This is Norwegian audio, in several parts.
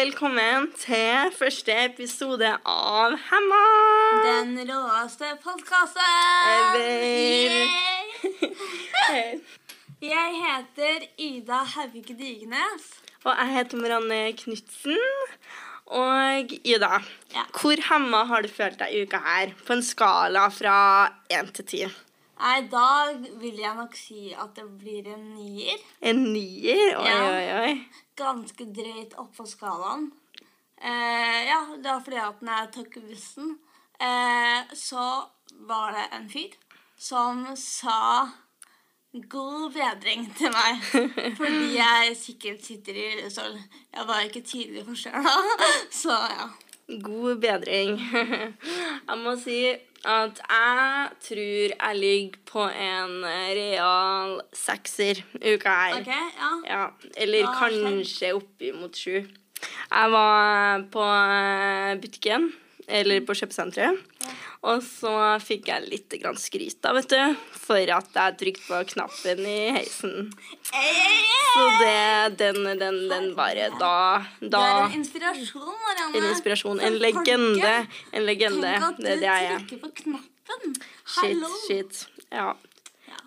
velkommen til første episode av Hemma! Den råeste podkasten! Ever. Jeg heter Ida Hauge Digenes. Og jeg heter Marianne Knutsen. Og Ida, Ja. hvor hemma har du følt deg i uka her? På en skala fra én til ti. Nei, da vil jeg nok si at det blir en nier. En nier? Oi, Ja. oi, oi. Ganske drøyt oppå skalaen. Eh, ja, det var fordi at når jeg tok bussen, eh, så var det en fyr som sa god bedring til meg. Fordi jeg sikkert sitter i rullestol. Jeg var ikke tydelig da. så ja. God bedring. Jeg må si at jeg tror jeg ligger på en real sekser uka her. OK, ja. Ja, eller ja, kanskje oppimot sju. Jeg var på eh, butikken, eller på kjøpesenteret, og så fikk jeg litt grann skryt da, vet du, for at jeg trykte på knappen i heisen. Så det, den, den, den bare Da, Du er en inspirasjon, Marianne. En inspirasjon. En legende. En legende. Tenk at Det du det jeg er. trykker på knappen. Shit, shit. Ja.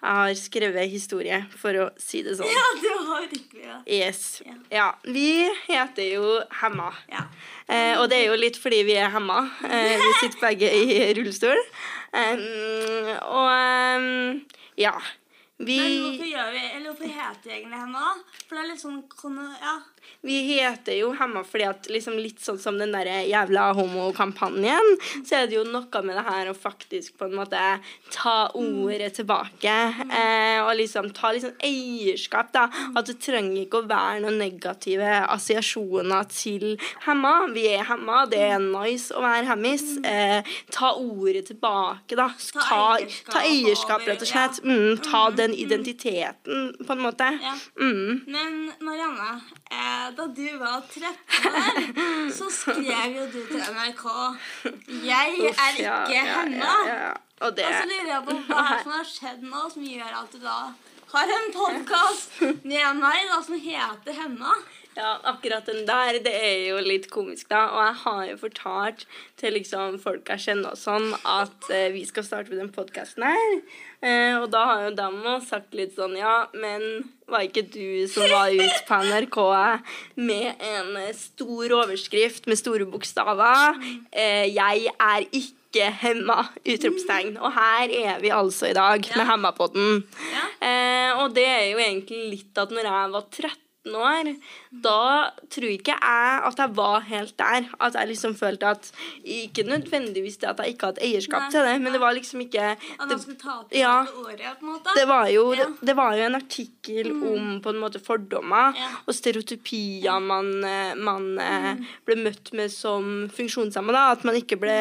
Jeg har skrevet historie, for å si det sånn. Ja, du har virkelig ja. Yes. Ja. Ja. Vi heter jo Hemma. Ja. Eh, og det er jo litt fordi vi er hemma. Eh, vi sitter begge i rullestol. Um, og um, ja. Vi, Men hvorfor gjør vi, eller hvorfor heter vi egentlig henne? For det er litt sånn ja. vi heter jo Hemma fordi at liksom litt sånn som den der jævla homokampanjen, så er det jo noe med det her å faktisk på en måte ta ordet tilbake. Eh, og liksom ta liksom eierskap, da. At det trenger ikke å være noen negative assosiasjoner til Hemma. Vi er Hemma, det er nice å være hemmis. Eh, ta ordet tilbake, da. Ta Ta, eierskap rett og slett. Mm, ta den identiteten, på en måte. Ja. Mm. Men Marianne, eh, da du var 13 år, så skrev jo du til NRK 'Jeg Uff, er ja, ikke ja, henne'. Ja, ja, ja. Og det Og så lurer jeg på hva som har skjedd nå som gjør at du da har en podkast med meg da som heter Henna. Ja, akkurat den der, det er jo litt komisk, da. Og jeg har jo fortalt til liksom folk jeg kjenner og sånn, at eh, vi skal starte med den podkasten her. Eh, og da har jo dama sagt litt sånn Ja, men var ikke du som var ute på NRK med en stor overskrift med store bokstaver? Eh, jeg er ikke hemma! Utropstegn. Og her er vi altså i dag med Hemmapodden. Ja. Eh, og det er jo egentlig litt at når jeg var 13 år, da tror ikke jeg at jeg var helt der. At jeg liksom følte at Ikke nødvendigvis det at jeg ikke hadde eierskap Nei, til det, men nei. det var liksom ikke At man skulle ta opp Ja. året, på en måte. det var, jo, Ja. det, det var jo en artikkel om på en måte fordommer Ja. og stereotypier man, eh, man mm. ble møtt med som funksjonshemmede. At man ikke ble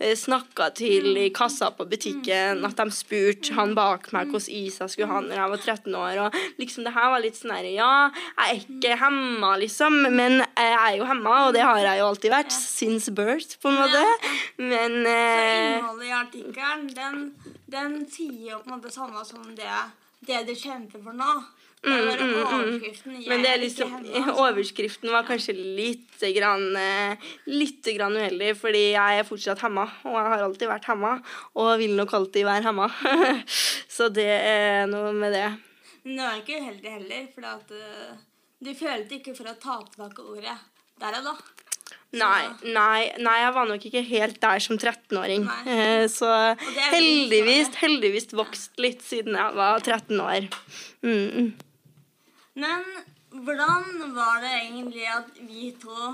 eh, snakka til i kassa på butikken. At de spurte han bak meg hvordan is jeg skulle ha når jeg var 13 år. og liksom Det her var litt sånn her Ja, jeg er ikke hemma, liksom, men jeg er jo hemma, og det har jeg jo alltid vært. Since birth, på en måte. Men Så eh, innholdet i artikkelen, den, den sier jo på en måte samme som det, det du kjemper for nå. Det var overskriften. Jeg Mm, Men det er liksom, altså. overskriften var kanskje litt grann, eh, litt grann uheldig, fordi jeg er fortsatt hemma, og jeg har alltid vært hemma, og vil nok alltid være hemma. Så det er noe med det. Men det var ikke uheldig heller, for at uh, du følte ikke for å ta tilbake ordet der og da. Nei, nei, nei, jeg var nok ikke helt der som 13-åring. Eh, Så heldigvis, heldigvis vokst litt siden jeg var 13 år. Mm. Men hvordan var det egentlig at vi to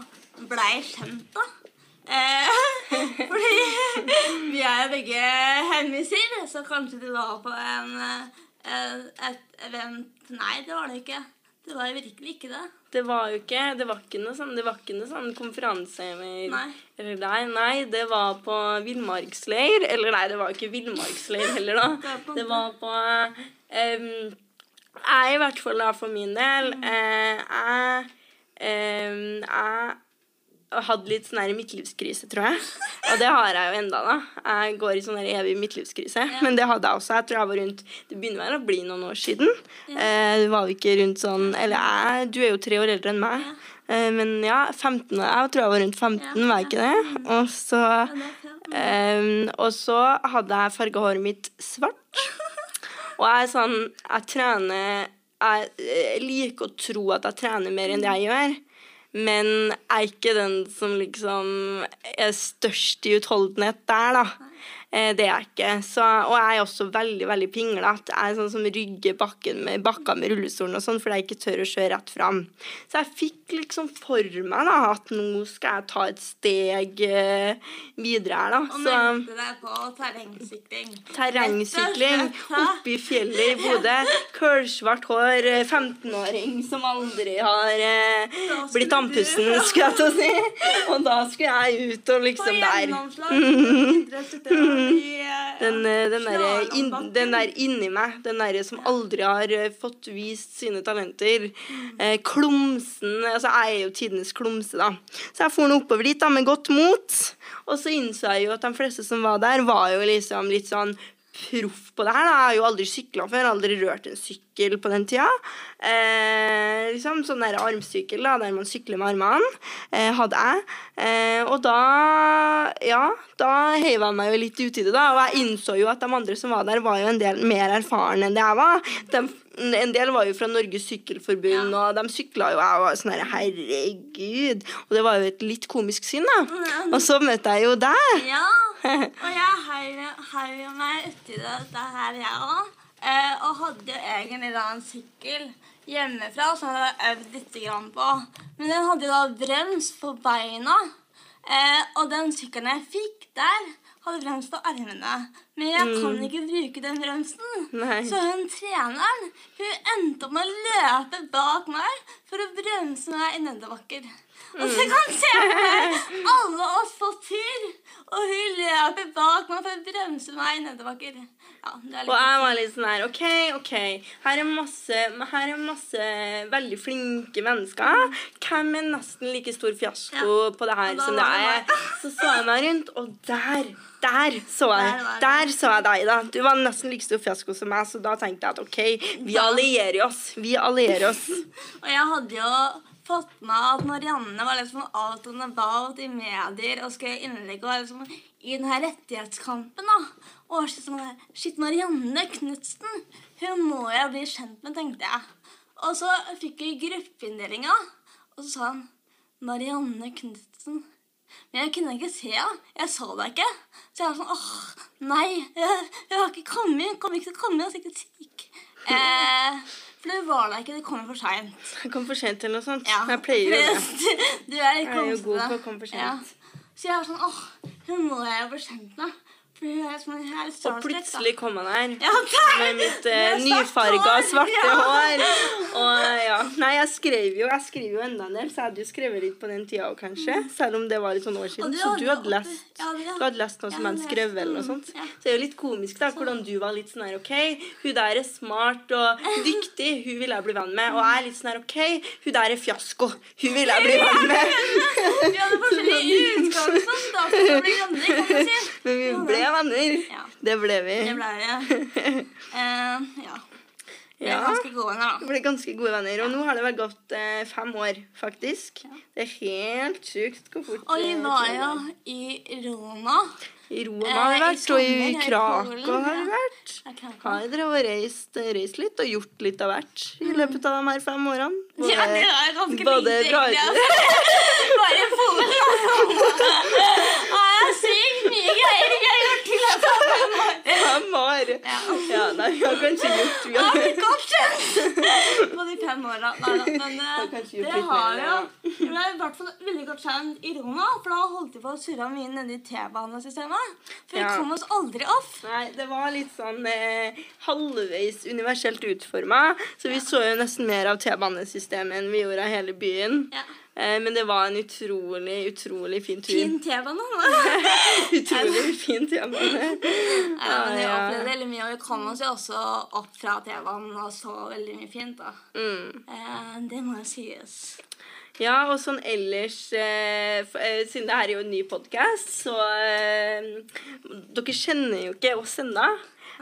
blei kjent, da? Eh, fordi vi er jo begge hemmiser, så kanskje du var på en, eh, et event Nei, det var det ikke. Det var jo virkelig ikke det. Det var jo ikke Det var ikke noe sånn, det var ikke noe sånn konferanse eller, Nei. eller der. Nei, det var på villmarksleir. Eller nei, det var ikke villmarksleir heller, da. Det var på- var Jeg, i hvert fall da, for min del eh, Jeg em, Jeg hadde litt sånn her midtlivskrise, tror jeg. Og det har jeg jo enda da. Jeg går i sånn her evig midtlivskrise. Men det hadde jeg også. Jeg tror jeg var rundt Det begynner vel å bli noen år siden. Eh, det var jo ikke rundt sånn Eller jeg, du er jo tre år eldre enn meg. Eh, men ja, 15. Jeg tror jeg var rundt 15, var jeg ikke det? Og så, eh, og så hadde jeg farga håret mitt svart. Og jeg er sånn Jeg trener Jeg eh, liker å tro at jeg trener mer enn det jeg gjør. Men er ikke den som liksom er størst i utholdenhet der, da. Eh, Det er jeg ikke. Så, og jeg er også veldig veldig pinglete. Jeg er sånn som rygger bakken med, bakka med rullestolen og sånn, fordi jeg ikke tør å kjøre rett fram. Så jeg fikk liksom for meg da, at nå skal jeg ta et steg eh, videre her, da. Og Så meldte deg på terrengsykling. terrengsykling oppe i fjellet i Bodø. Kølsvart hår, eh, 15-åring som aldri har eh, blitt andpusten, skulle jeg til å si. Og da skulle jeg ut og liksom der. gjennomslag. idrettsutøver i, eh, Den, eh, den, der, in, den der inni meg, den der som aldri har eh, fått vist sine talenter. Eh, klumsen Altså, jeg er jo tidenes klumse, da. Så jeg for nå oppover dit da, med godt mot. Og så innså jeg jo at de fleste som var der, var jo liksom litt sånn proff på det her. da. Jeg har jo aldri sykla før, aldri rørt en sykkel på den tida. Eh, liksom Sånn der armsykkel da, der man sykler med armene, eh, hadde jeg. Eh, og da, ja, da heiv jeg meg jo litt uti det, da. Og jeg innså jo at de andre som var der, var jo en del mer erfarne enn det jeg var. De, en del var jo fra Norges Sykkelforbund, og de sykla jo. Jeg var sånn her, herregud. Og det var jo et litt komisk syn, da. Og så møtte jeg jo deg. Ja. Og jeg heiv meg uti det, det her, jeg òg. Eh, og hadde jo egentlig da en sykkel hjemmefra som jeg hadde øvd litt grann på. Men den hadde jo da brems på beina. Eh, og den sykkelen jeg fikk der, hadde brems på armene. Men jeg kan ikke bruke den bremsen. Nei. Så hun treneren hun endte opp med å løpe bak meg for å bremse meg i nedoverbakker. Og så kan se meg alle oss på tur, og hun løper bak meg for å bremse meg nedoverbakker. Ja, Og jeg var litt sånn her OK, OK. Her er masse, her er masse veldig flinke mennesker. Hvem er nesten like stor fiasko Ja. på det her som det er? Så så jeg meg rundt, og der, der så jeg. Der. Der så jeg deg, da. Du var nesten like stor fiasko som meg, så da tenkte jeg at OK, vi allierer oss. Vi allierer oss. Og jeg hadde jo fått med at Marianne var liksom out and about i medier og skrev innlegg og liksom i den her rettighetskampen. da. Og så sånn der, Shit, Marianne Knutsen, hun må jeg bli kjent med, tenkte jeg. Og så fikk vi gruppeinndelinga, og så sa han Marianne Knutsen. Men jeg kunne ikke se henne. Jeg så deg ikke. Så jeg var sånn åh, nei, jeg, jeg har ikke kommet. Jeg kommer ikke til å komme. Jeg er sikkert syk. Eh, for det var da ikke. Det kom for seint. Jeg kom for sent eller noe sånt. Ja, Jeg pleier jo det. Du er litt Jeg er jo god på å komme for sent. Ja. Så jeg var sånn åh, hun må jeg jo bli kjent med. Her Og plutselig kom han her. Ja, med mitt eh, nyfarga, svarte Ja. hår. Og eh, ja, Nei, jeg skrev jo jeg skrev jo enda en del, så jeg hadde jo skrevet litt på den tida òg, kanskje. Selv om det var litt sånn år siden. Så du hadde lest, du hadde lest noe som hadde jeg lest, skrev, eller noe mm, sånt. Så det er jo litt komisk da, hvordan du var litt sånn her OK, hun der er smart og dyktig, hun vil jeg bli venn med. Og jeg er litt sånn her OK, hun der er fiasko, hun vil jeg bli venn med. Vi hadde forskjellige utgangspunkt da, du si. Men vi ble venner. Ja. Det ble vi. Det ble vi. uh, ja. Vi ble Ja. ganske gode venner, Vi da. ble ganske gode venner, og nå har det vel gått uh, fem år, faktisk. Det er helt sjukt hvor fort Og vi eh, var jo i Roma. I Roma eh, har vi vært, og i Krakow har vi vært. Har dere reist, reist litt og gjort litt av hvert i løpet av de her fem årene? Både, Ja, det er ganske både Bare egentlig. Bare Polen. Ja, jeg er sykt mye greier jeg har gjort i løpet av fem. Fem år! Ja. Ja, nei, vi har kanskje gjort vi har har, kanskje! på de fem åra. Nei da, men eh, gjort det har jo ja. Vi ble i hvert fall veldig godt kjent i Roma, for da holdt vi på å surre mye nedi T-banesystemet. For vi Ja. kom oss aldri opp. Nei, det var litt sånn eh, halvveis universelt utforma, så vi så jo nesten mer av T-banesystemet enn vi gjorde av hele byen. Ja. Eh, men det var en utrolig, utrolig fin tur. Fin T-bane. Utrolig fin T-bane. Ja, men jeg opplevde veldig mye, og vi kom oss jo også opp fra T-banen og så veldig mye fint. da. Mm. Eh, det må jo sies. Ja, og sånn ellers eh, eh, Siden det her er jo en ny podkast, så eh, Dere kjenner jo ikke oss ennå.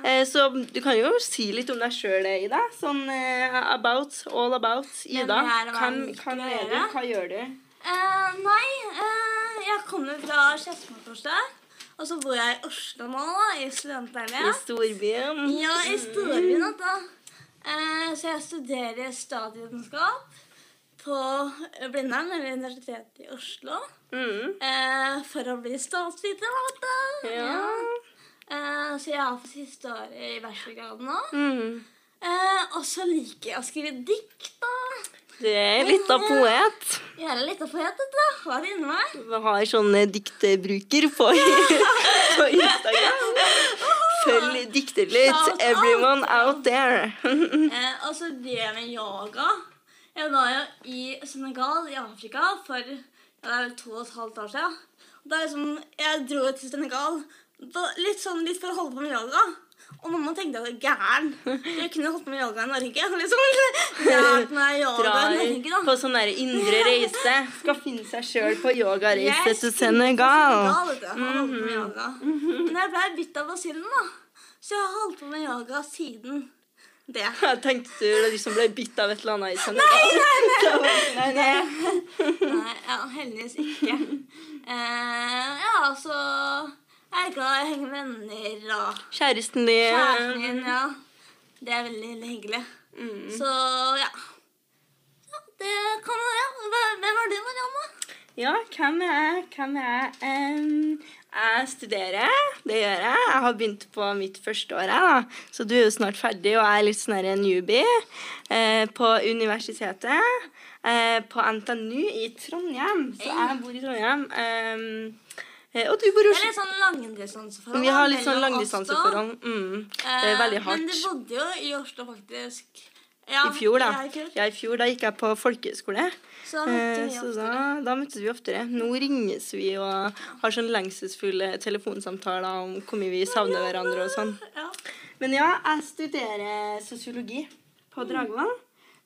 Eh, så du kan jo si litt om deg sjøl, Ida. Sånn eh, about, all about. Ida, hvem, hvem er du? Hva gjør du? Uh, nei, uh, jeg kommer fra Skedsmotorsdag. Og så bor jeg i Oslo nå, i I storbyen? Ja, i storbyen, da. du. Eh, så jeg studerer statsvitenskap på Blindern, eller Universitetet i Oslo. Mm. For å bli statsviter, da. Ja. Ja. Eh, så jeg er på siste året i bachelorgraden nå. Mm. Uh, og så liker jeg å skrive dikt, da. Du er litt av poet. Jeg er litt av poet, vet du. Hva er det inni meg? Vi har sånne diktebruker på, på Instagram. Følg dikter litt. Everyone out there. uh, og så jeg med yoga. Jeg var jo i Senegal i Afrika for ja, det er vel to og et halvt år siden. Og da liksom, jeg dro til Senegal litt sånn litt for å holde på med yoga. Og mamma tenkte at jeg var gæren. Jeg kunne holdt på med yoga i Norge. Liksom, lært meg yoga i Norge, da. på sånn der indre reise. Skal finne seg sjøl på yogareise til Senegal. Senegal, på med yoga. Men jeg ble bitt av basillen, da. Så jeg har holdt på med yoga siden det. Jeg tenkte du liksom ble bitt av et eller annet i Senegal. Nei, nei, nei. Nei, ja, heldigvis ikke. Uh, ja, så jeg er glad i å henge med venner og Kjæresten din. kjæresten min. Ja. Det er veldig, veldig hyggelig. Mm. Så ja. ja det kan ja. Hva- Hvem er du, Marianne? Ja, hvem er jeg? Hvem er jeg? Um, jeg studerer, det gjør jeg. Jeg har begynt på mitt første år, jeg, da. Så du er jo snart ferdig, og jeg er litt sånn en newbie. uh, på universitetet. Uh, på NTNU i Trondheim. Så jeg bor i Trondheim. Eh, og du bor i Oslo. sånn langdistanseforhold. Vi har litt sånn langdistanseforhold. Mm. Det er veldig hardt. Men du bodde jo i Oslo, faktisk. Ja, I fjor, da. Ja, i fjor. Da gikk jeg på folkehøyskole. Så Eh, vi Så da, da møttes vi oftere. Nå ringes vi og har sånn lengselsfulle telefonsamtaler om hvor mye vi savner hverandre og sånn. Ja. Men ja, jeg studerer sosiologi på Dragvoll.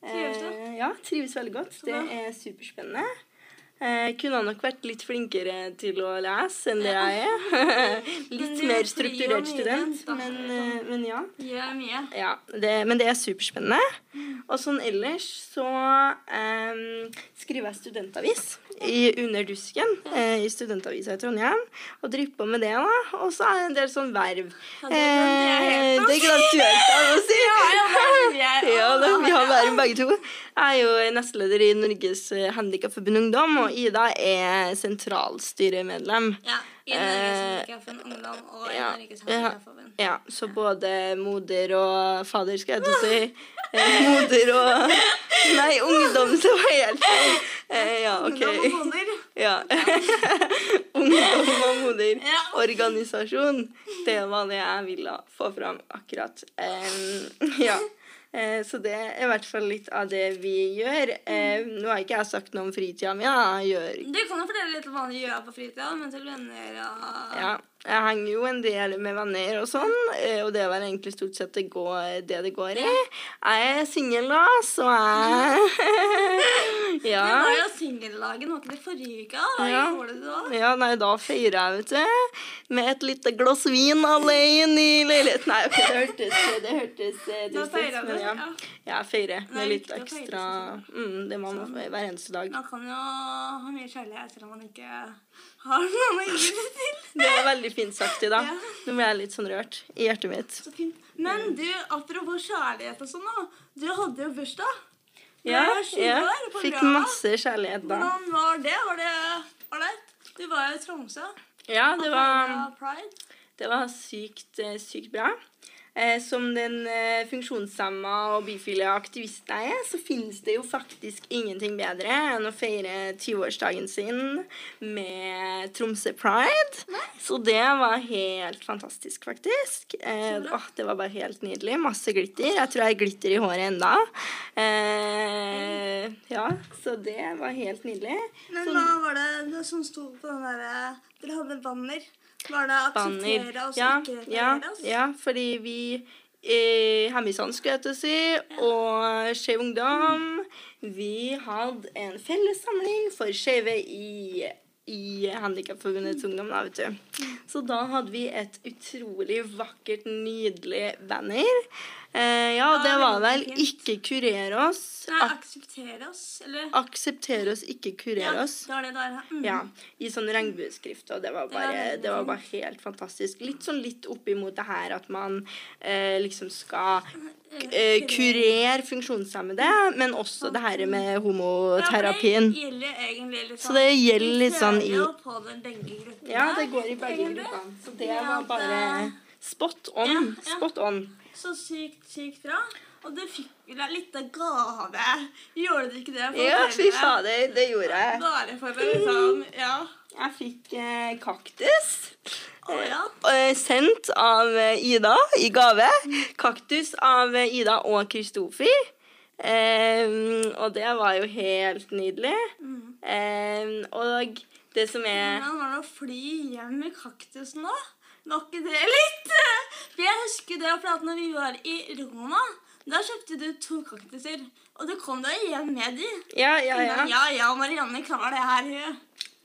Trives du? Eh, ja, trives veldig godt. Det er superspennende. Jeg kunne nok vært litt flinkere til å lese enn det jeg er. litt mer strukturert student, men, eh, men ja. Gjør mye. Ja, det, men det er superspennende. Og sånn ellers så um, skriver jeg studentavis i Under dusken eh, i Studentavisa i Trondheim. Og driver på med det, da. Og så er det en del sånn verv. Ja, det glemte jeg helt Eh, det glemte du helt av å si. ja. Ja, vi har verv begge to. Jeg er jo nestleder i Norges Handikapforbund Ungdom, og Ida er sentralstyremedlem. Ja, i Norges Handikapforbund Ungdom og i ja, Norges. Handikapforbund. Ja, så både moder og fader, skal jeg til å si. Eh, moder og Nei, ungdom, så var helt feil. Eh, ja, OK. Ungdom og moder. Ja. ungdom og moder. Organisasjon. Det var det jeg ville få fram akkurat. Ja. Eh, Så det er i hvert fall litt av det vi gjør. Eh, Nå har ikke jeg sagt noe om fritida mi. Du kan jo fortelle litt om hva du gjør på fritida, men til venner og Ja, jeg henger jo en del med venner og sånn, eh, og det er vel egentlig stort sett det, går, det det går i. Jeg er singel, da, så jeg Ja. Det var jo singellagen, var ikke det forrige uke? Hva Ja. gjorde du da? Ja, nei, da feirer jeg, vet du. Med et lite glass vin alene i leiligheten. Nei, okay, det hørtes Det hørtes eh, Da dust ut, men ja. jeg feirer er med litt ekstra mm, Det må man hver eneste dag. Man kan jo ha mye kjærlighet selv om man ikke har gi det til. Det var veldig fint sagt, Ida. Ja. Nå ble jeg litt sånn rørt i hjertet mitt. Så fint. Men du, apropos kjærlighet og sånn, da. Du hadde jo bursdag. Ja, var 20 ja. Fikk lørdag. masse kjærlighet da. Hvordan var det? Var det ålreit? Du var jo i Tromsø. Ja, det var, det var sykt, eh, sykt bra. Eh, som den eh, funksjonshemma og bifile aktivisten jeg er, så finnes det jo faktisk ingenting bedre enn å feire 20-årsdagen sin med Tromsø Pride. Så det var helt fantastisk, faktisk. Eh, åh, det var bare helt nydelig. Masse glitter. Jeg tror jeg har glitter i håret enda. Eh, ja, så det var helt nydelig. Men så, hva var det, det som sto på den derre Dere hadde banner. Var det akseptere oss, Ja, ikke ja, oss? ja, fordi vi eh, Hemmisand, skulle jeg til å si, og Skeiv Ungdom Vi hadde en fellessamling for skeive i i Handikapforbundets ungdom. da, vet du. Så da hadde vi et utrolig vakkert, nydelig banner. Eh, ja, Ja, det var vel 'ikke kurere oss'. Nei, Ak akseptere oss, eller? akseptere oss, ikke kurer Ja, oss. det var det der. ja. Mm. Ja, I sånn regnbueskrift, og det var bare, det var bare helt fantastisk. Litt sånn litt oppimot det her at man eh, liksom skal eh, kurere funksjonshemmede, men også det her med homoterapien. Ja, det egentlig litt Så det gjelder litt sånn i-. Ja, det går i begge gruppene. Så det var bare spot on. Ja, ja. Spot on. Så sykt, sykt bra. Og du fikk vel en litt av gave. Gjorde du ikke det? Ja, fy fader, det gjorde jeg. Bare for å liksom Ja. Jeg fikk eh, kaktus. Oh, ja. eh, sendt av eh, Ida i gave. Kaktus av eh, Ida og Kristoffer. Eh, og det var jo helt nydelig. Mm. Eh, og det som er Hvordan var det å fly hjem med kaktusen da? Var ikke det litt? For jeg husker det for at når vi var i Roma, da kjøpte du to kaktuser. Og du kom deg hjem med de. Ja, ja, ja. Ja, ja, Marianne klarer det her.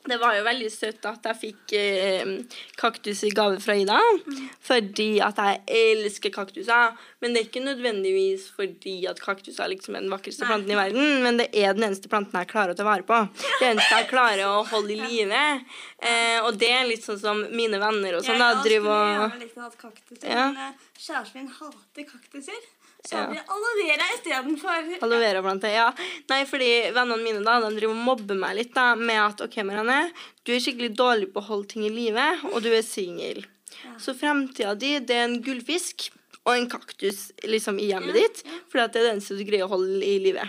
Det var jo veldig søtt at jeg fikk eh, kaktus i gave fra Ida. Fordi at jeg elsker kaktuser. Men det er ikke nødvendigvis fordi at liksom er den vakreste Nei. planten i verden. Men det er den eneste planten jeg klarer å ta vare på. Det eneste jeg klarer å holde i live. Eh, og det er litt sånn som mine venner og sånn. da, Jeg driver skulle og... gjerne likt å ha kaktuser, Ja. men eh, kjæresten min hater kaktuser. Så har vi aloe vera istedenfor. Aloe vera plante, ja. Nei, fordi vennene mine da, de driver og mobber meg litt da, med at ok, Marianne, du er skikkelig dårlig på å holde ting i live, og du er singel. Så framtida di, det er en gullfisk og en kaktus liksom i hjemmet Ja, ditt, at det er det eneste du greier å holde i live.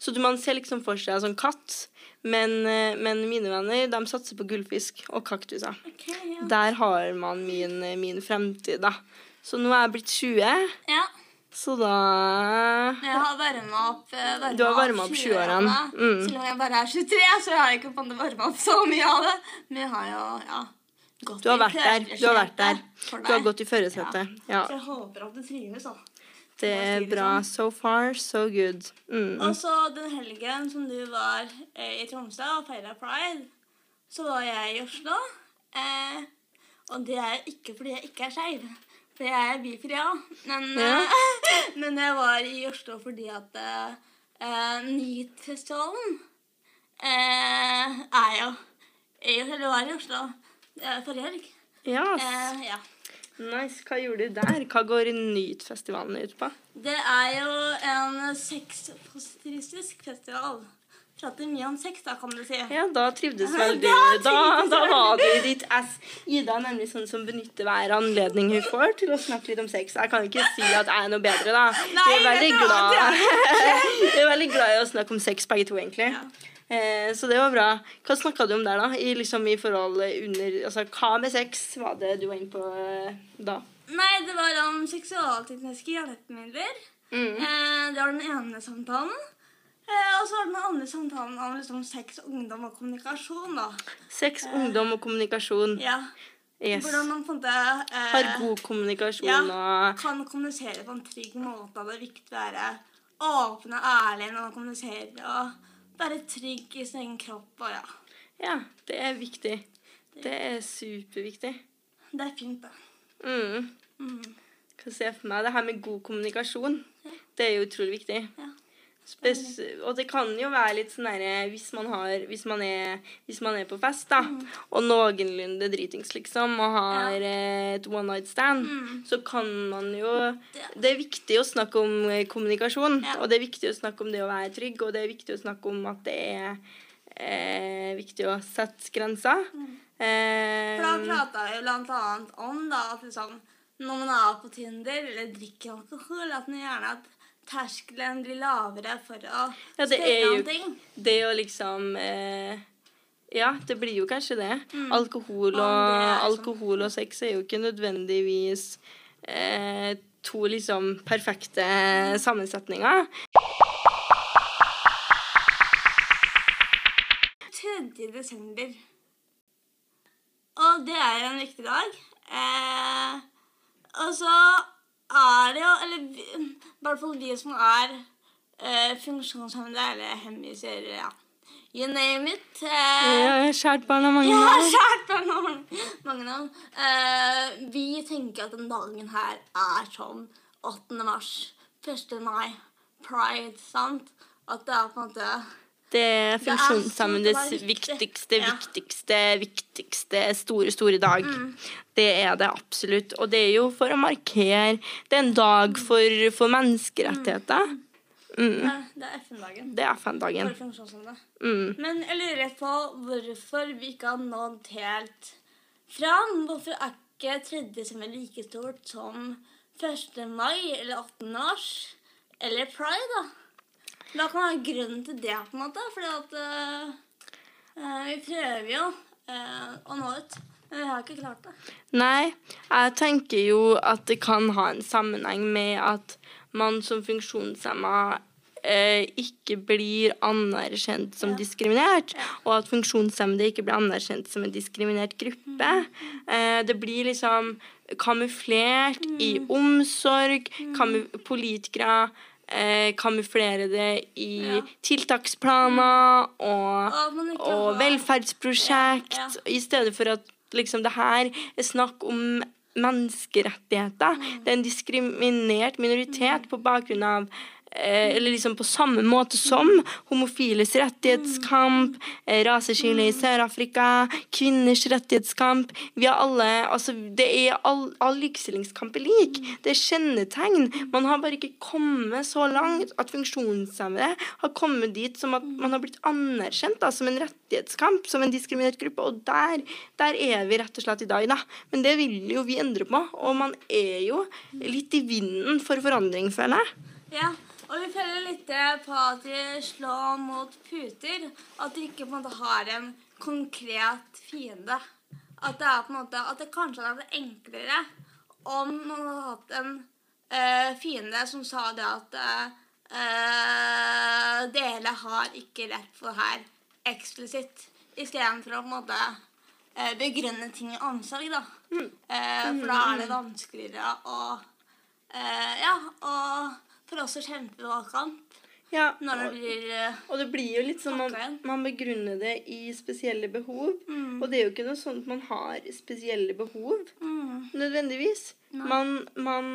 Så du, man ser liksom for seg en sånn katt, men, eh, men mine venner, de satser på gullfisk og kaktuser. Okay, ja. Der har man min, min fremtid, da. Så nå er jeg blitt 20, ja. Så da Jeg har varma opp eh, varmet Du har varmet opp 20-årene. 20-årene. Mm. Selv om jeg bare er 23, så har jeg ikke fått varma opp så mye av det. Men jeg har jo, ja gått Du har i vært der. Du har vært der. Du har gått i førersetet. Ja. Så jeg håper at du trives, da. Det er bra. So far, so good. Mm. Og så den helgen som du var eh, i Tromsø og feira pride, så var jeg i Oslo. Eh, og det er ikke fordi jeg ikke er skeiv, for jeg er bifri, ja. Men, Ja. eh, men jeg var i Oslo fordi at uh, eh, NEAT-festivalen eh, er jo eller var i Oslo uh, forrige helg. Yes. Uh, ja. Nice. Hva gjorde du der? Hva går Nyt-festivalen ut på? Det er jo en sexpositivistisk festival. Prater mye om sex, da, kan du si. Ja, da trivdes vel du. Da Da, jeg. i ditt ass. Ida er nemlig sånn som benytter hver anledning hun får til å snakke litt om sex. Jeg kan ikke si at jeg er noe bedre, da. Nei, Vi er veldig glad er veldig glad i å snakke om sex, begge to, egentlig. Ja. Eh, så det var bra. Hva snakka du om der, da? I, liksom, i forhold under Altså, hva med sex var det du var inne på eh, da? Nei, det var om seksualtekniske hjelpemidler. Mm. Eh, det var den ene samtalen. Eh, og så var den andre samtalen om liksom, sex, ungdom og kommunikasjon. da. Sex, ungdom og kommunikasjon. Ja. Yes. Hvordan man på en måte eh, Har god kommunikasjon ja, og kan kommunisere på en trygg måte. Det er viktig å være åpen og ærlig når man kommuniserer. Og være trygg i sin egen kropp. Og ja, Ja, det er viktig. Det er superviktig. det er fint, da. Mm. Mm. Kan se for meg det her med god kommunikasjon. Det er jo utrolig viktig. Ja. Spes og det kan jo være litt sånn derre hvis, man hvis, hvis man er på fest, da, Mm. og noenlunde dritings, liksom, og har ja. et one night stand, Mm. så kan man jo Det- er viktig å snakke om eh, kommunikasjon, Ja. og det er viktig å snakke om det å være trygg, og det er viktig å snakke om at det er eh, viktig å sette grenser. Eh, For da prata vi blant annet om da, at liksom, når man er på Tinder eller drikker alkohol, at man gjerne at terskelen blir lavere for å Ja, det er spørre jo- om ting. det å liksom eh, Ja, det blir jo kanskje det. Mm. Alkohol, og, det er sånn- alkohol og sex er jo ikke nødvendigvis eh, to liksom perfekte sammensetninger. 3. desember. Og det er jo en viktig dag. Eh, og så er det jo Eller i hvert fall vi som er uh, funksjonshemmede eller hemmiser, ja. you name it. Eh, Ja, Kjært barn har mange navn. ja, kjært barn har mange- navn. Uh, vi tenker at den dagen her er som 8. mars, 1. mai, pride, sant? At det er på en måte Det er Det er funksjonshemmedes viktig. viktigste, Ja. viktigste, viktigste store, store dag. Mm. Det er det absolutt. Og det er jo for å markere Det er en dag for, for menneskerettigheter. Mm. det, det er FN-dagen Det er FN-dagen. for funksjonshemmede. Mm. Men jeg lurer på hvorfor vi ikke har nådd helt fram. Hvorfor er ikke 3. desember like stort som 1. mai eller 18. mars? Eller pride, da? Hva kan være grunnen til det, på en måte? Fordi at eh, vi prøver jo eh, å nå ut, men vi har ikke klart det. Nei, jeg tenker jo at det kan ha en sammenheng med at man som funksjonshemma ikke blir anerkjent som Ja. diskriminert, og at funksjonshemmede ikke blir anerkjent som en diskriminert gruppe. Eh, det blir liksom kamuflert i omsorg. Mm. politikere eh, kamuflere det i Ja. tiltaksplaner og Og og velferdsprosjekt, Ja, i stedet for at liksom det her er snakk om menneskerettigheter. Mm. Det er en diskriminert minoritet på bakgrunn av eller liksom på samme måte som homofiles rettighetskamp, eh, raseskille i Sør-Afrika, kvinners rettighetskamp. Vi har alle Altså, det er all, all likestillingskamp er lik. Det er kjennetegn. Man har bare ikke kommet så langt at funksjonshemmede har kommet dit som at man har blitt anerkjent da, som en rettighetskamp, som en diskriminert gruppe. Og der, der er vi rett og slett i dag, da. Men det vil jo vi endre på. Og man er jo litt i vinden for forandring, føler jeg. Ja, og vi føler litt på at de slår mot puter. At de ikke på en måte har en konkret fiende. At det er på en måte, at det kanskje hadde vært enklere om man hadde hatt en eh, fiende som sa det at eh, dere har ikke rett på det her eksplisitt. Istedenfor å på en måte eh, begrunne ting i omsorg, da. Eh, for da er det vanskeligere å eh, Ja, og for oss å kjempe valgkamp Ja, når det blir eh, og det blir jo litt sånn man, man begrunner det i spesielle behov. Mm. Og det er jo ikke noe sånn at man har spesielle behov. mm, nødvendigvis. Man, man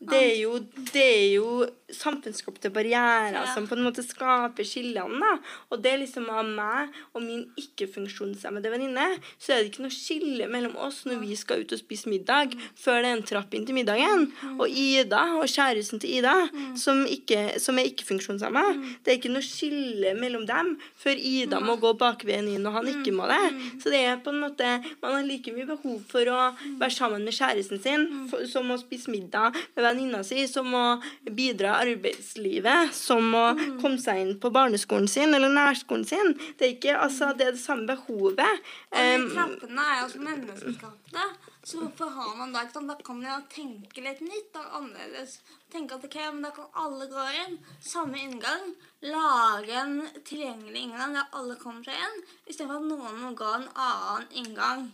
det er, jo, det er jo samfunnsskapte barrierer Ja. som på en måte skaper skillene. da. Og det er liksom av meg og min ikke-funksjonshemmede venninne, så er det ikke noe skille mellom oss når vi skal ut og spise middag, før det er en trapp inn til middagen. Og Ida og kjæresten til Ida, som, ikke, som er ikke-funksjonshemma, det er ikke noe skille mellom dem før Ida må gå bakveien inn og han ikke må det. Så det er på en måte Man har like mye behov for å være sammen med kjæresten sin som å spise middag med venninna si, som å bidra arbeidslivet, som å komme seg inn på barneskolen sin eller nærskolen sin. Det er ikke altså, det, er det samme behovet. Og de trappene er jo også menneskeskapte. Så hvorfor har man da ikke sånn? Da kan man jo tenke litt nytt og annerledes. Tenke at ok, men da kan alle gå inn. Samme inngang. Lage en tilgjengelig inngang der alle kommer seg inn. Istedenfor at noen må gå en annen inngang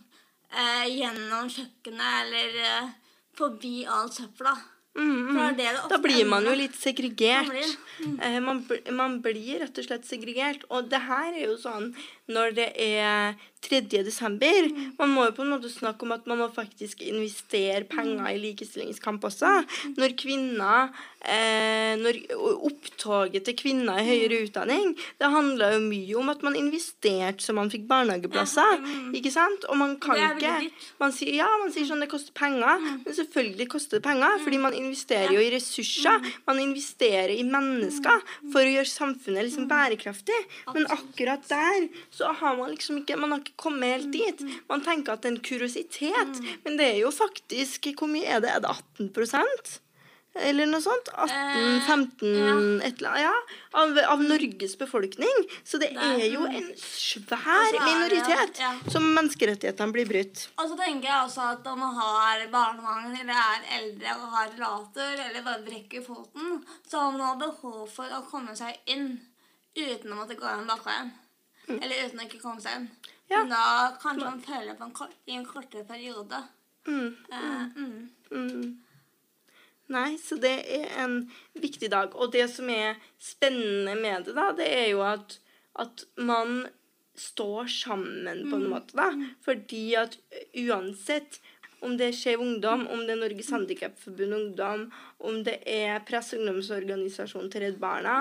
eh, gjennom kjøkkenet eller eh, forbi all søpla. Mm, mm. det det Da blir man jo litt segregert. Man blir, mm. Man, man blir rett og slett segregert. Og det her er jo sånn når det er 3. desember. Mm. Man må jo på en måte snakke om at man må faktisk investere penger i likestillingskamp også. Mm. Når kvinner eh, Når opptoget til kvinner i høyere utdanning, det handla jo mye om at man investerte så man fikk barnehageplasser. Mm. Ikke sant? Og man kan ikke man sier, Ja, man sier sånn det koster penger, men selvfølgelig koster det penger, fordi man investerer jo i ressurser. Man investerer i mennesker for å gjøre samfunnet liksom bærekraftig. Men akkurat der så har man liksom ikke Man har ikke kommet helt dit. Man tenker at det er en kuriositet, men det er jo faktisk Hvor mye er det? Er det 18 eller noe sånt? 18, 15 et eller annet, ja, av, av Norges befolkning. Så det er jo en svær er det- minoritet ja. som menneskerettighetene blir brutt. Og så tenker jeg også at om man har barnevogn eller er eldre og har rollator eller bare brekker foten, så har man behov for å komme seg inn uten å måtte gå inn bakveien. Eller uten å ikke komme seg inn. Ja. Men da kanskje man føler på en kort, i en kortere periode. Mm. Uh, mm. Mm. Nei, så det er en viktig dag. Og det som er spennende med det, da, det er jo at at man står sammen på en måte, da. Fordi at uansett om det er Skeiv Ungdom, om det er Norges Handikapforbund Ungdom, om det er Press- og ungdomsorganisasjonen til Redd Barna,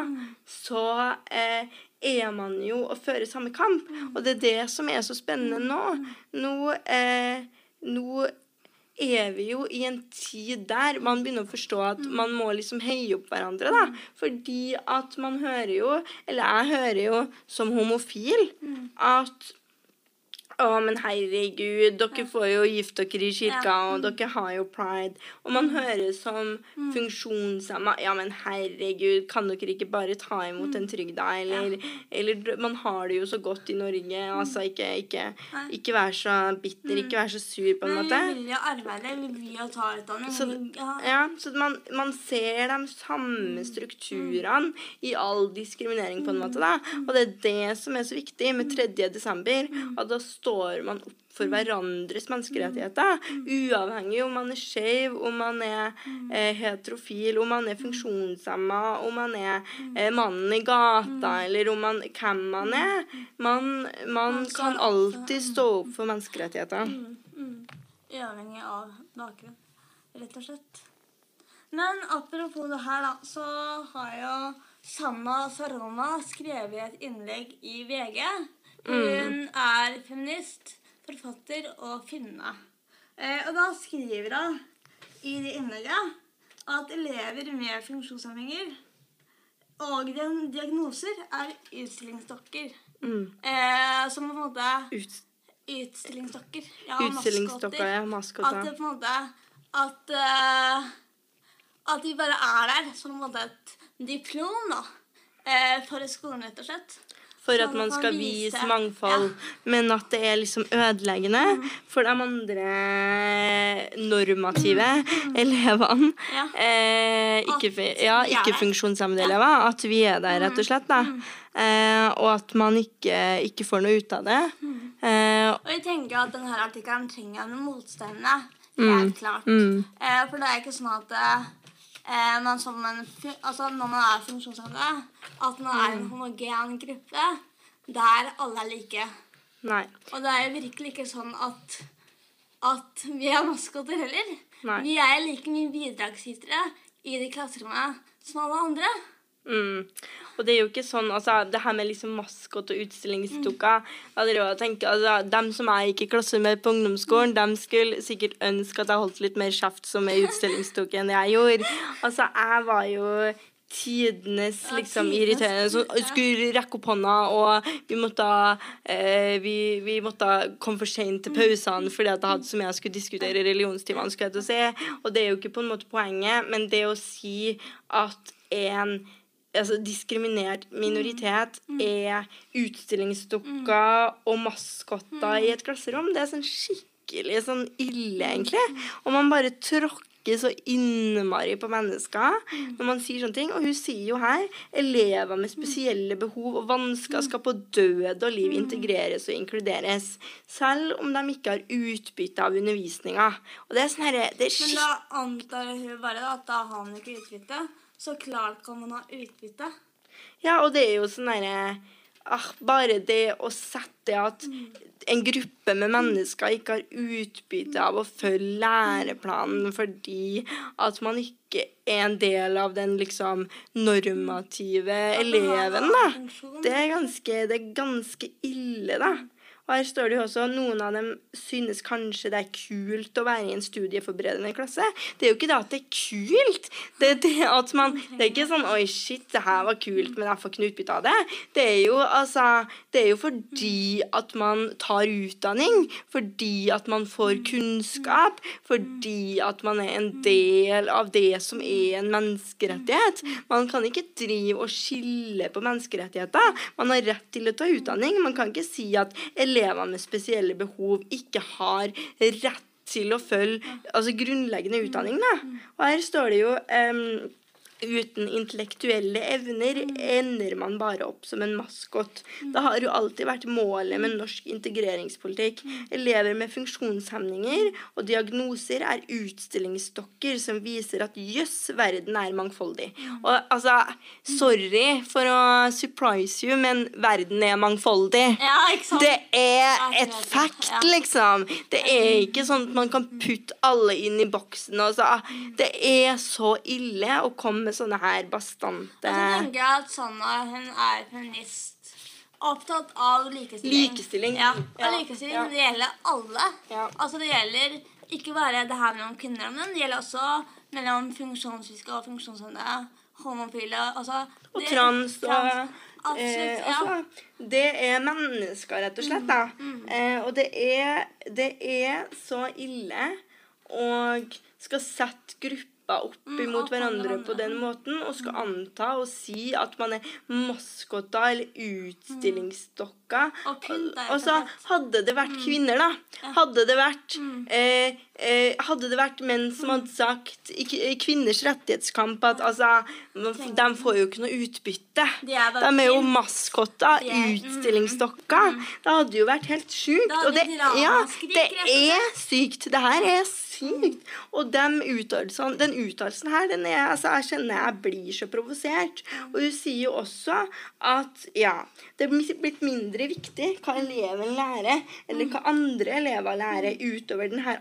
så eh, er man jo og fører samme kamp. Og det er det som er så spennende nå. Nå, eh, nå er vi jo i en tid der man begynner å forstå at man må liksom heie opp hverandre, da. Fordi at man hører jo, eller jeg hører jo som homofil, at å, men herregud, dere får jo gifte dere i kirka, og dere har jo pride. Og man hører som funksjonshemma Ja, men herregud, kan dere ikke bare ta imot en trygda? Eller, eller man har det jo så godt i Norge. Altså, ikke, ikke, ikke vær så bitter, ikke vær så sur, på en Men måte. vi vil jo arbeide, vi vil jo ta utdanning. Så, ja, så man, man ser de samme strukturene i all diskriminering, på en måte. da. Og det er det som er så viktig med 3. desember. At da står man opp for hverandres menneskerettigheter. Uavhengig om man er skeiv, om man er eh, heterofil, om man er funksjonshemma, om man er eh, mannen i gata, eller om man, hvem man er. Man, man kan alltid stå opp for menneskerettigheter. Mm. Uavhengig av bakgrunn, rett og slett. Men apropos det her, da, så har jo Sanna Sarona skrevet et innlegg i VG. Hun er feminist, forfatter og finne. Eh, og da skriver hun i det innlegget at elever med funksjonshemninger og diag- diagnoser er utstillingsdokker. Mm. Eh, som på en måte Ut, Utstillingsdokker. Ja, utstillingsdokker, ja. At det på en måte At uh, At de bare er der som på en måte et diplom, da. eh, for skolen, rett og slett. For at man skal vise mangfold, men at det er liksom ødeleggende Mm. for de andre normative elevene. Ja. Eh, ikke, ja, ikke-funksjonshemmede elever. At vi er der, rett og slett. da. Mm. Eh, og at man ikke, ikke får noe ut av det. Mm. Eh, Og jeg tenker at denne artikkelen trenger en motstemme. Helt klart. mm. Eh, for det er ikke sånn at eh, man som en, altså når man er funksjonshemmet, at man er Mm. en homogen gruppe der alle er like. nei. Og det er jo virkelig ikke sånn at, at vi er maskoter heller. Nei. Vi er like mye bidragsytere i det klasserommet som alle andre. Mm. Og det er jo ikke sånn, altså, det her med liksom maskot og utstillingsdukker tenker, altså, Dem som jeg gikk i klasse med på ungdomsskolen, dem skulle sikkert ønske at jeg holdt litt mer kjeft som ei utstillingsdukke enn jeg gjorde. Altså, jeg var jo tidenes liksom irriterende. Så skulle rekke opp hånda, og vi måtte, eh, vi, vi måtte komme for sent til pausene fordi at jeg hadde så mye jeg skulle diskutere i religionstimene. skulle jeg til å si. Og det er jo ikke på en måte poenget, men det å si at en altså, diskriminert minoritet er utstillingsdukker og maskotter i et klasserom, det er sånn skikkelig sånn ille, egentlig. Og man bare tråkker så innmari på mennesker når man sier sånne ting. Og hun sier jo her elever med spesielle behov og vansker skal på død og liv integreres og inkluderes. Selv om de ikke har utbytte av undervisninga. Og det er sånn herre er Men da antar hun bare at da har han ikke utbytte. Så klart kan man ha utbytte. Ja, og det er jo sånn derre ah, Bare det å sette at en gruppe med mennesker ikke har utbytte av å følge læreplanen fordi at man ikke er en del av den liksom normative eleven, da. Det er ganske, det er ganske ille, da. Her står det jo også noen av dem synes kanskje det er kult å være i en studieforberedende klasse. Det er jo ikke det at det er kult. Det det at man Det er ikke sånn Oi, shit, det her var kult, men jeg får ikke noe utbytte av det. Det er jo altså Det er jo fordi at man tar utdanning. Fordi at man får kunnskap. Fordi at man er en del av det som er en menneskerettighet. Man kan ikke drive og skille på menneskerettigheter. Man har rett til å ta utdanning. Man kan ikke si at elever med spesielle behov ikke har rett til å følge altså grunnleggende utdanning. Da. Og her står det jo em, uten intellektuelle evner ender man bare opp som en maskot. Det har jo alltid vært målet med norsk integreringspolitikk. Elever med funksjonshemninger og diagnoser er utstillingsstokker som viser at jøss, verden er mangfoldig. Og altså, sorry for å surprise you, men verden er mangfoldig. Ja, ikke sant? Det er et fact, liksom. Det er ikke sånn at man kan putte alle inn i boksen. Og så. Det er så ille å komme med sånne her bastante Og så tenker jeg at Sanna hun er feminist. Opptatt av likestilling. Likestilling. Ja, Ja, og likestilling ja. det gjelder alle. Ja. Altså Det gjelder ikke bare det her mellom kvinner og menn, det gjelder også mellom funksjonsfriske og funksjonshemmede, homofile altså, Og det- trans og trans. eh, Absolutt. ja. Mm, altså, Det er mennesker, rett og slett. da. Eh, og det er, det er så ille og skal sette grupper opp Mm, imot hverandre på den måten og skal anta og si at man er maskotta eller. Og er jo Og så hadde det Mm. vært kvinner, da. Hadde det vært eh, eh, Hadde det vært menn som Mm. hadde sagt i kvinners rettighetskamp at altså De får jo ikke noe utbytte. De er De er jo maskotter, utstillingsdokker. er- utstillingsstokker. Det hadde jo vært helt sjukt. Og det, ja, det er sykt. Det her er sykt. Og den uttalelsen, den uttalelsen her, den er, altså, jeg kjenner jeg blir så provosert. Og hun sier jo også at ja, det er blitt mindre viktig hva eleven lærer, eller hva andre elever lærer, utover den her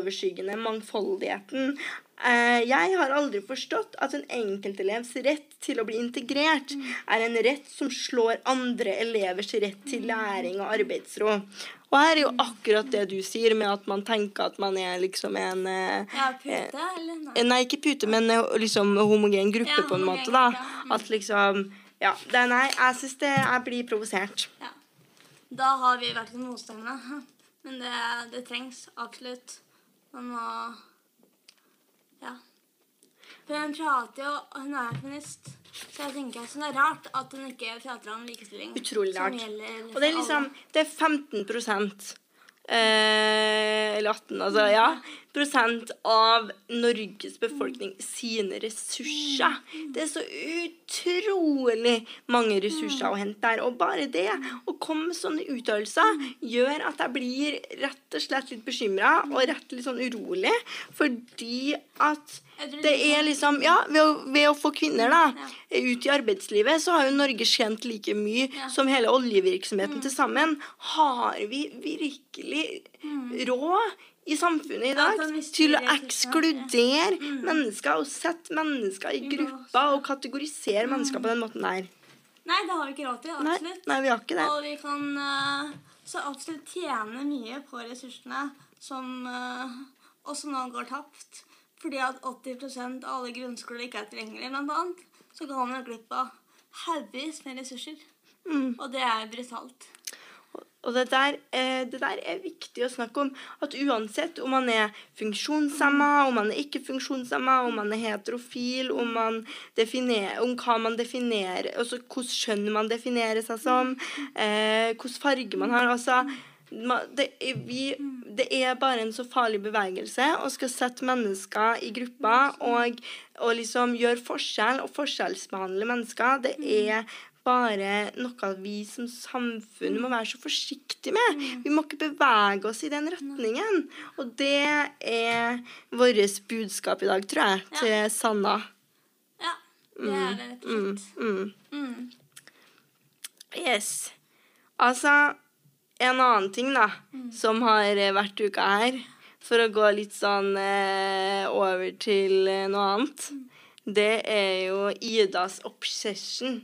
altoverskyggende mangfoldigheten. Eh, Jeg har aldri forstått at en enkeltelevs rett til å bli integrert er en rett som slår andre elevers rett til læring og arbeidsro. Og her er jo akkurat det du sier, med at man tenker at man er liksom en eh, Ja, pute, eller? Nei. eh, Nei, ikke pute, men liksom homogen gruppe, Ja, på en måte. da. ja. Mm. At liksom Ja. Det, nei, jeg syns det Jeg blir provosert. Ja. Da har vi vært motstandere. Men det, det trengs absolutt. Man må Ja. For hun prater jo Hun er feminist. Så jeg tenker så det er rart at hun ikke prater om likestilling. Utrolig rart. Og det er liksom. Det er 15 eh, Eller 18, altså. Ja. Prosent av Norges befolkning sine ressurser. Det er så utrolig mange ressurser å hente der. Og bare det å komme med sånne uttalelser gjør at jeg blir rett og slett litt bekymra og rett litt sånn urolig. Fordi at det er liksom Ja, ved å, ved å få kvinner da ut i arbeidslivet, så har jo Norge tjent like mye som hele oljevirksomheten til sammen. Har vi virkelig råd i samfunnet i dag til å ekskludere mennesker og sette mennesker i grupper og kategorisere mennesker på den måten der? Nei, det har vi ikke råd til. Absolutt. nei, vi har ikke det. Og vi kan eh, så absolutt tjene mye på ressursene som uh, også nå går tapt. Fordi at 80% av alle grunnskoler ikke er tilgjengelige, blant annet. Så går man glipp av haugevis med ressurser. Mm. Og det er brutalt. Og det der, eh, det der er viktig å snakke om. At uansett om man er funksjonshemma, om man er ikke funksjonshemma, om man er heterofil, om, man definer, om hva man definerer, altså hvilket kjønn man definerer seg som, eh, hvilken farge man har altså, det, er, vi, det er bare en så farlig bevegelse å skal sette mennesker i grupper og, og liksom gjøre forskjell og forskjellsbehandle mennesker. Det er bare noe vi som samfunn må være så forsiktige med. Vi må ikke bevege oss i den retningen. Og det er vårt budskap i dag, tror jeg, til Sanna. Ja, det er det rett og Mm, mm. Mm. Yes. Altså, en annen ting da, som har eh, vært uka her, for å gå litt sånn eh, over til eh, noe annet, det er jo Idas obsession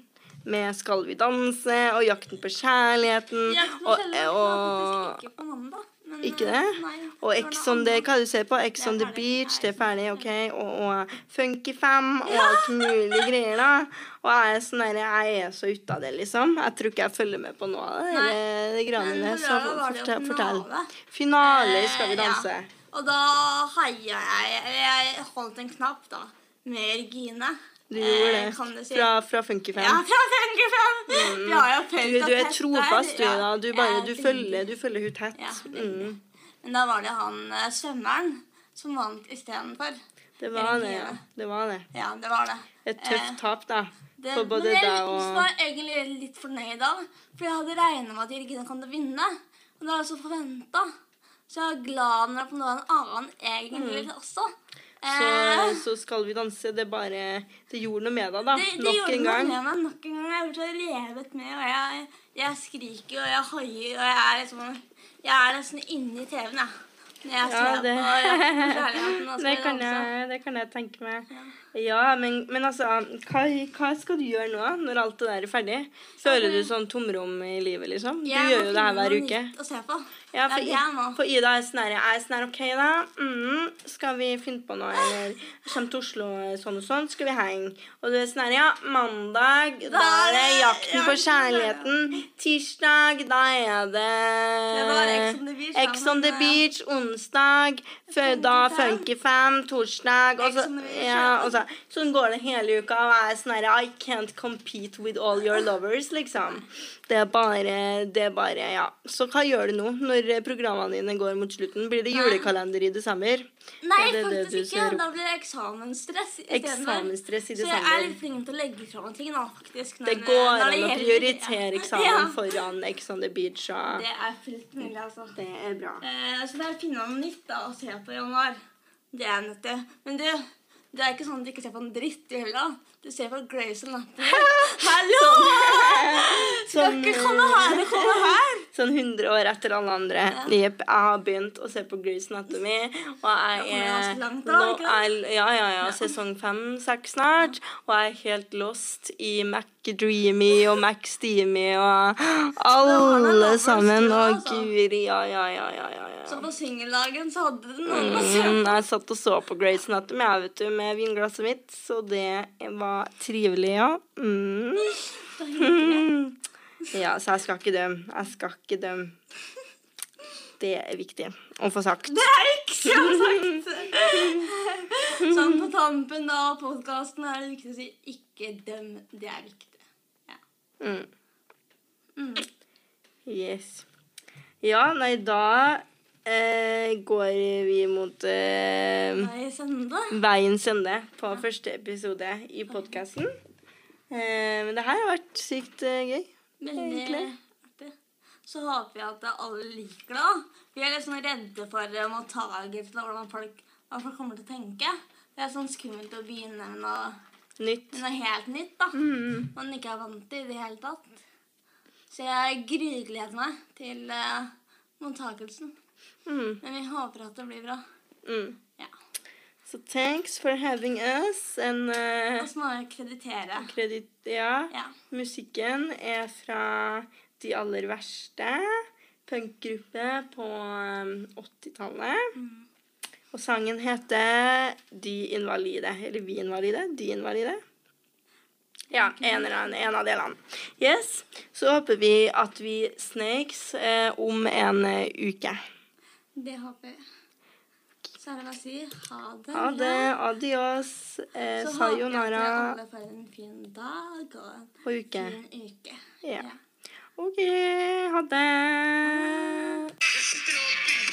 med Skal vi danse og Jakten på kjærligheten. Jakten på kjærligheten og, og, og, faktisk ikke på mandag. Men, ikke eh, det? Nei, Og X Ex on the, hva du ser på? Ex on the beach, det er ferdig, ok? Og, og Funky Fam og alt mulig greier, da. Og jeg er sånn der, jeg er så ute av det, liksom. Jeg tror ikke jeg følger med på noe av det, det, greiene Så fortell. fortell. finale. I Skal vi Eh, danse. Ja. Og da heia jeg Jeg holdt en knapp, da, med Regine. Du gjorde det. Eh, kan si. Fra, fra Funkyfam. Ja, fra 55! Vi har jo Du, du er trofast, du, da. Du, bare, du, er følger, du følger hun tett. Ja, Mm. Men da var det han eh, svømmeren som vant istedenfor. Det var det, ja. Det var det. Ja, det var det. Et tøft Eh, tap, da. Det, For både deg og Jeg var egentlig litt fornøyd da, for jeg hadde regnet med at Regine kom til å vinne. Og det var altså forventa. Så jeg var glad når det på noe en annen egentlig også. Så, Eh, så skal vi danse. Det bare Det gjorde noe med deg, da. det, det Nok en noe med meg nok en gang. Jeg ble så revet med, og jeg, jeg skriker og jeg hoier, og jeg er liksom Jeg er nesten inni TV-en, jeg. Ja, det, det, kan jeg, det kan jeg tenke meg. Ja. Men, men altså, hva, hva skal du gjøre nå, når alt det der er ferdig? Føler du sånn tomrom i livet, liksom? Du gjør jo det her hver uke. Å se på. Ja, for. I, for Ida er sånn her, er sånn her, OK, da. Mm, skal vi finne på noe, eller kommer til Oslo sånn og sånn, skal vi henge? Og du er sånn her, ja, mandag, da er det jakten på kjærligheten. Tirsdag, da er det Ex on the Beach. Onsdag, da Funkyfam. Funky Fam. Torsdag, og så ja, ja. og så, Sånn går det hele uka, og jeg er sånn her, I can't compete with all your lovers, liksom. Det er bare, det er bare, ja. Så hva gjør du nå, når programmene dine går mot slutten? Blir det julekalender i desember? Nei, det faktisk ikke. Da blir det eksamensstress. Eksamensstress i desember. Så jeg er litt flink til å legge fra meg ting nå, faktisk. Det går an å prioritere eksamen Ja. foran Ex on the Beach. Og Det er fullt mulig, altså. det er bra. Eh, så det er å finne noe nytt da, å se på i januar. Det er nødt til. Men du, det er ikke sånn at du ikke ser på en dritt i hylla. Du ser på Grace Anatomy. Hallo! Skal ikke komme her og komme her. Sånn 100 år etter alle andre. Ja. Jeg har begynt å se på Grey's Anatomy. Og jeg er nå er, Ja, ja, ja. Sesong fem-seks snart. Og jeg er helt lost i MacDreamy og MacSteamy og alle sammen. Og altså. guri, ja, ja, ja, ja. ja. Så på singeldagen så hadde du noen å se Mm, på. jeg satt og så på Grey's Anatomy jeg, vet du, med vinglasset mitt, så det var trivelig, ja. Mm. Ja, så jeg skal ikke dømme. Jeg skal ikke dømme. Det er viktig å få sagt. Det er ikke så sagt. Sånn på tampen av podkasten er det viktig å si 'ikke døm'. Det er viktig. Ja. Mm. Mm. Yes. Ja, nei, da eh, går vi mot eh, veiens ende på første episode i podkasten. Eh, men det her har vært sykt eh, gøy. Veldig artig. Så håper jeg at alle liker det. Vi er litt sånn redde for mottagelsen og hvordan folk, kommer til å tenke. Det er sånn skummelt å begynne med noe, Nytt. med noe helt nytt. da. Mm. Man ikke er vant til i det hele tatt. Så jeg grugleder meg til uh, mottakelsen. Mm. Men vi håper at det blir bra. Mm. Ja. So thanks for having us. And uh, Og så må jeg kreditere. kredit, ja. Ja. Musikken er fra De aller verste. Punkgruppe på um, 80-tallet. Mm. Og sangen heter De invalide. Eller Vi invalide. De invalide. Ja, en, en av delene. Yes. Så håper vi at vi snakes eh, om en eh, uke. Det håper jeg. Så er det bare å si ha det. Ha det. Adios. Eh, Så sayonara. Så håper jeg at alle får en fin dag og en og uke. fin uke. Ja. ja. OK. Ha det. Ha det.